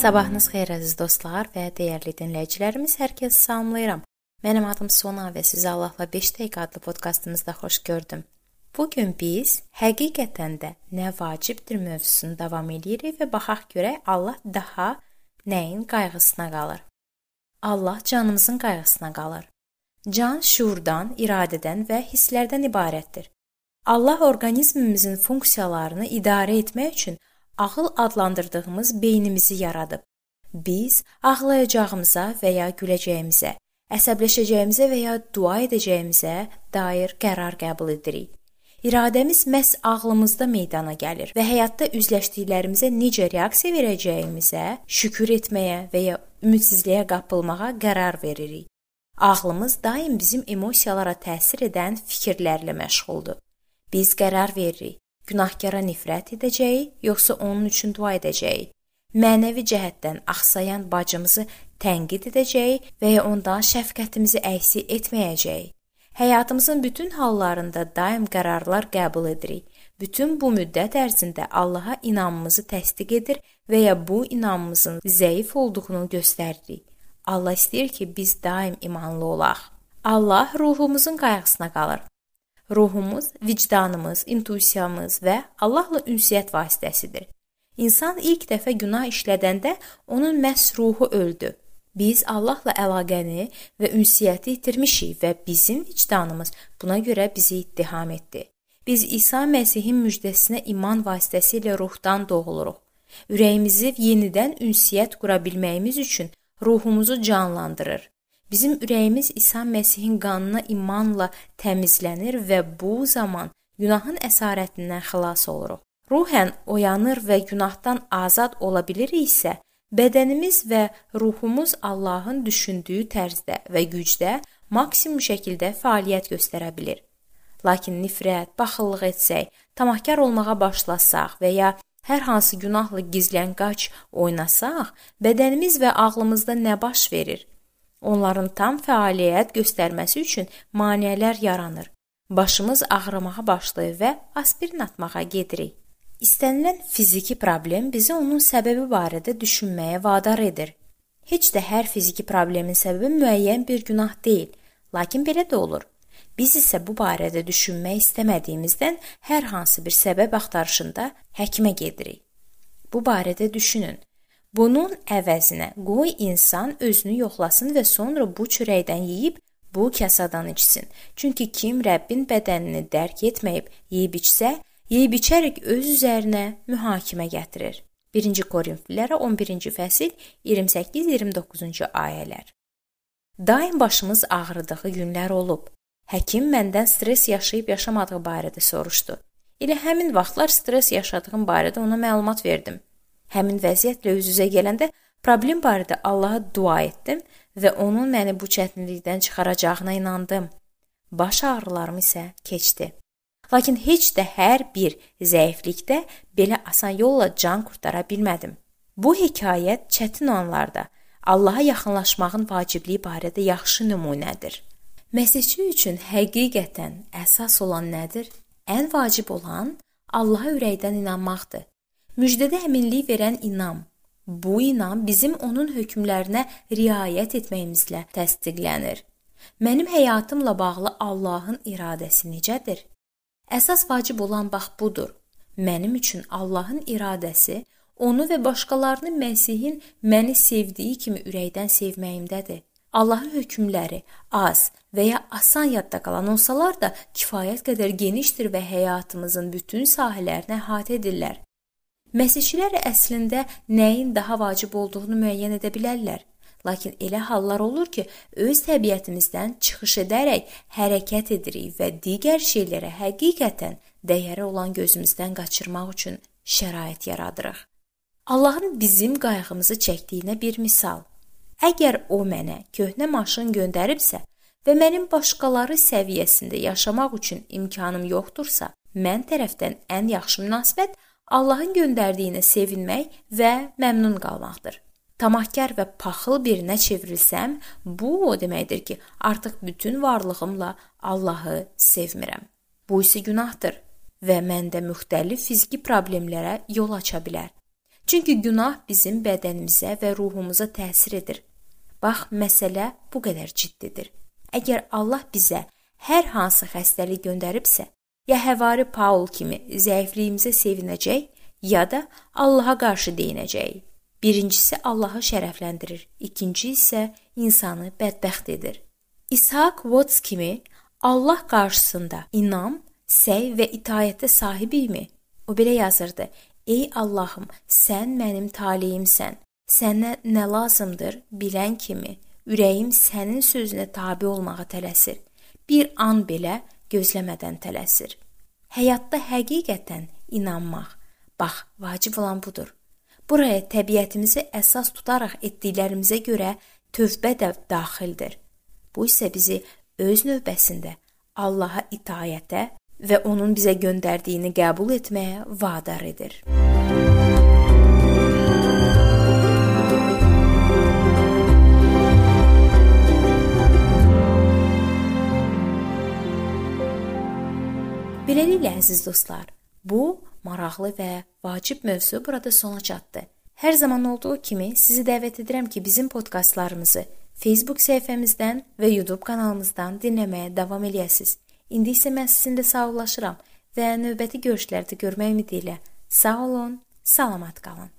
Sabahınız xeyir əziz dostlar və dəyərli dinləyicilərimiz, hər kəsi salamlayıram. Mənim adım Sona və sizi Allahla 5 dəqiqə adlı podkastımızda xoş gördüm. Bu gün biz həqiqətən də nə vacibdir mövzusunu davam edirik və baxaq görək Allah daha nəyin qayğısına qalır. Allah canımızın qayğısına qalır. Can şuurdan, iradədən və hisslərdən ibarətdir. Allah orqanizmimizin funksiyalarını idarə etmək üçün ağıl adlandırdığımız beynimizi yaradıb. Biz ağlayacağımıza və ya güləcəyimizə, əsəbləşəcəyimizə və ya dua edəcəyimizə dair qərar qəbul edirik. İradəmiz məhz ağlımızda meydana gəlir və həyatda üzləşdiklərimizə necə reaksiya verəcəyimizə şükür etməyə və ya ümidsizliyə qapılmağa qərar veririk. Ağlımız daim bizim emosiyalara təsir edən fikirlərlə məşğuldur. Biz qərar veririk günahkara nifrət edəcəyik, yoxsa onun üçün dua edəcəyik? Mənəvi cəhətdən axsayan bacımızı tənqid edəcəyik və ya ondan şəfqətimizi əksik etməyəcəyik? Həyatımızın bütün hallarında daim qərarlar qəbul edirik. Bütün bu müddət ərzində Allaha inamımızı təsdiq edir və ya bu inamımızın zəif olduğunu göstəririk. Allah istəyir ki, biz daim imanlı olaq. Allah ruhumuzun qayğısına qalır. Ruhumuz, vicdanımız, intuisiyamız və Allahla ünsiyyət vasitəsidir. İnsan ilk dəfə günah işlədəndə onun məhz ruhu öldü. Biz Allahla əlaqəni və ünsiyyəti itirmişik və bizim vicdanımız buna görə bizi ittiham etdi. Biz İsa Məsihin müjdəsinə iman vasitəsilə ruhdan doğuluruq. Ürəyimizi yenidən ünsiyyət qura bilməyimiz üçün ruhumuzu canlandırır. Bizim ürəyimiz İsa Məsihin qanına imanla təmizlənir və bu zaman günahın əsarətindən xilas oluruq. Ruhən oyanır və günahdan azad ola biliriksə, bədənimiz və ruhumuz Allahın düşündüyü tərzdə və gücdə maksimum şəkildə fəaliyyət göstərə bilər. Lakin nifrət, baxıllıq etsək, tamahkar olmağa başlasaq və ya hər hansı günahla gizlənqaç oynasaq, bədənimiz və ağlımızda nə baş verir? Onların tam fəaliyyət göstərməsi üçün maneələr yaranır. Başımız ağrımağa başlayır və aspirin atmağa gedirik. İstənilən fiziki problem bizi onun səbəbi barədə düşünməyə vadar edir. Heç də hər fiziki problemin səbəbi müəyyən bir günah deyil, lakin belə də olur. Biz isə bu barədə düşünmək istəmədiyimizdən hər hansı bir səbəb axtarışında həkimə gedirik. Bu barədə düşünün. Bunun əvəzinə qoy insan özünü yoxlasın və sonra bu çörəkdən yeyib bu kasadan içsin. Çünki kim Rəbbin bədənini dərk etməyib yeyib içsə, yeyib içərək öz üzərinə mühakimə gətirir. 1-ci Korinflilərə 11-ci fəsil 28-29-cu ayələr. Daim başımız ağrıdığı günlər olub. Həkim məndən stress yaşayıb yaşamadığı barədə soruşdu. Elə həmin vaxtlar stress yaşadığım barədə ona məlumat verdim. Həmin vəziyyətlə üz-üzə gələndə problem barədə Allaha dua etdim və onun məni bu çətinlikdən çıxaracağına inandım. Baş ağrılarım isə keçdi. Lakin heç də hər bir zəiflikdə belə asan yolla can qurtara bilmədim. Bu hekayət çətin anlarda Allaha yaxınlaşmağın vacibliyi barədə yaxşı nümunədir. Məsihçi üçün həqiqətən əsas olan nədir? Ən vacib olan Allaha ürəkdən inanmaqdır. Müjdədə əminlik verən inam. Bu inam bizim onun hökmlərinə riayət etməyimizlə təsdiqlənir. Mənim həyatımla bağlı Allahın iradəsi necədir? Əsas vacib olan bax budur. Mənim üçün Allahın iradəsi onu və başqalarını Məsihin məni sevdiyi kimi ürəkdən sevməyimdədir. Allahın hökmləri az və ya asan yadda qalan olsalar da kifayət qədər genişdir və həyatımızın bütün sahələrini əhatə edirlər. Məsihçilər əslində nəyin daha vacib olduğunu müəyyən edə bilərlər. Lakin elə hallar olur ki, öz təbiətimizdən çıxış edərək hərəkət edirik və digər şeylərə həqiqətən dəyəri olan gözümüzdən qaçırmaq üçün şərait yaradırıq. Allahın bizim qayğımızı çəkdiyinə bir misal. Əgər o mənə köhnə maşın göndəribsə və mənim başqaları səviyyəsində yaşamaq üçün imkanım yoxdursa, mən tərəfdən ən yaxşı münasibət Allahın göndərdiyinə sevinmək və məmnun qalmaqdır. Tamahkar və paxıl birinə çevrilsəm, bu o deməkdir ki, artıq bütün varlığımla Allahı sevmirəm. Bu isə günahdır və məndə müxtəlif fiziki problemlərə yol aça bilər. Çünki günah bizim bədənimizə və ruhumuza təsir edir. Bax, məsələ bu qədər ciddidir. Əgər Allah bizə hər hansı xəstəlik göndəribsə, ya həvari Paul kimi zəifliyimizə sevinəcək, ya da Allaha qarşı deyinəcək. Birincisi Allahı şərəfləndirir, ikinci isə insanı bədbəxt edir. İshak Watts kimi Allah qarşısında inam, səy və itayətə sahibikmi? O belə yazırdı: Ey Allahım, sən mənim taleyimsən. Sənə nə lazımdır bilən kimi ürəyim sənin sözünə tabe olmağa tələsir. Bir an belə gözləmədən tələsir. Həyatda həqiqətən inanmaq, bax, vacib olan budur. Buraya təbiətimizi əsas tutaraq etdiklərimizə görə tövbə də daxildir. Bu isə bizi öz növbəsində Allaha itayətə və onun bizə göndərdiyini qəbul etməyə vadar edir. Beləliklə əziz dostlar, bu maraqlı və vacib mövzu burada sona çatdı. Hər zaman olduğu kimi sizi dəvət edirəm ki, bizim podkastlarımızı Facebook səhifəmizdən və YouTube kanalımızdan dinləməyə davam eləyəsiniz. İndi isə mən sizinlə sağollaşıram və növbəti görüşlərdə görmək ümidi ilə sağ olun, salamat qalın.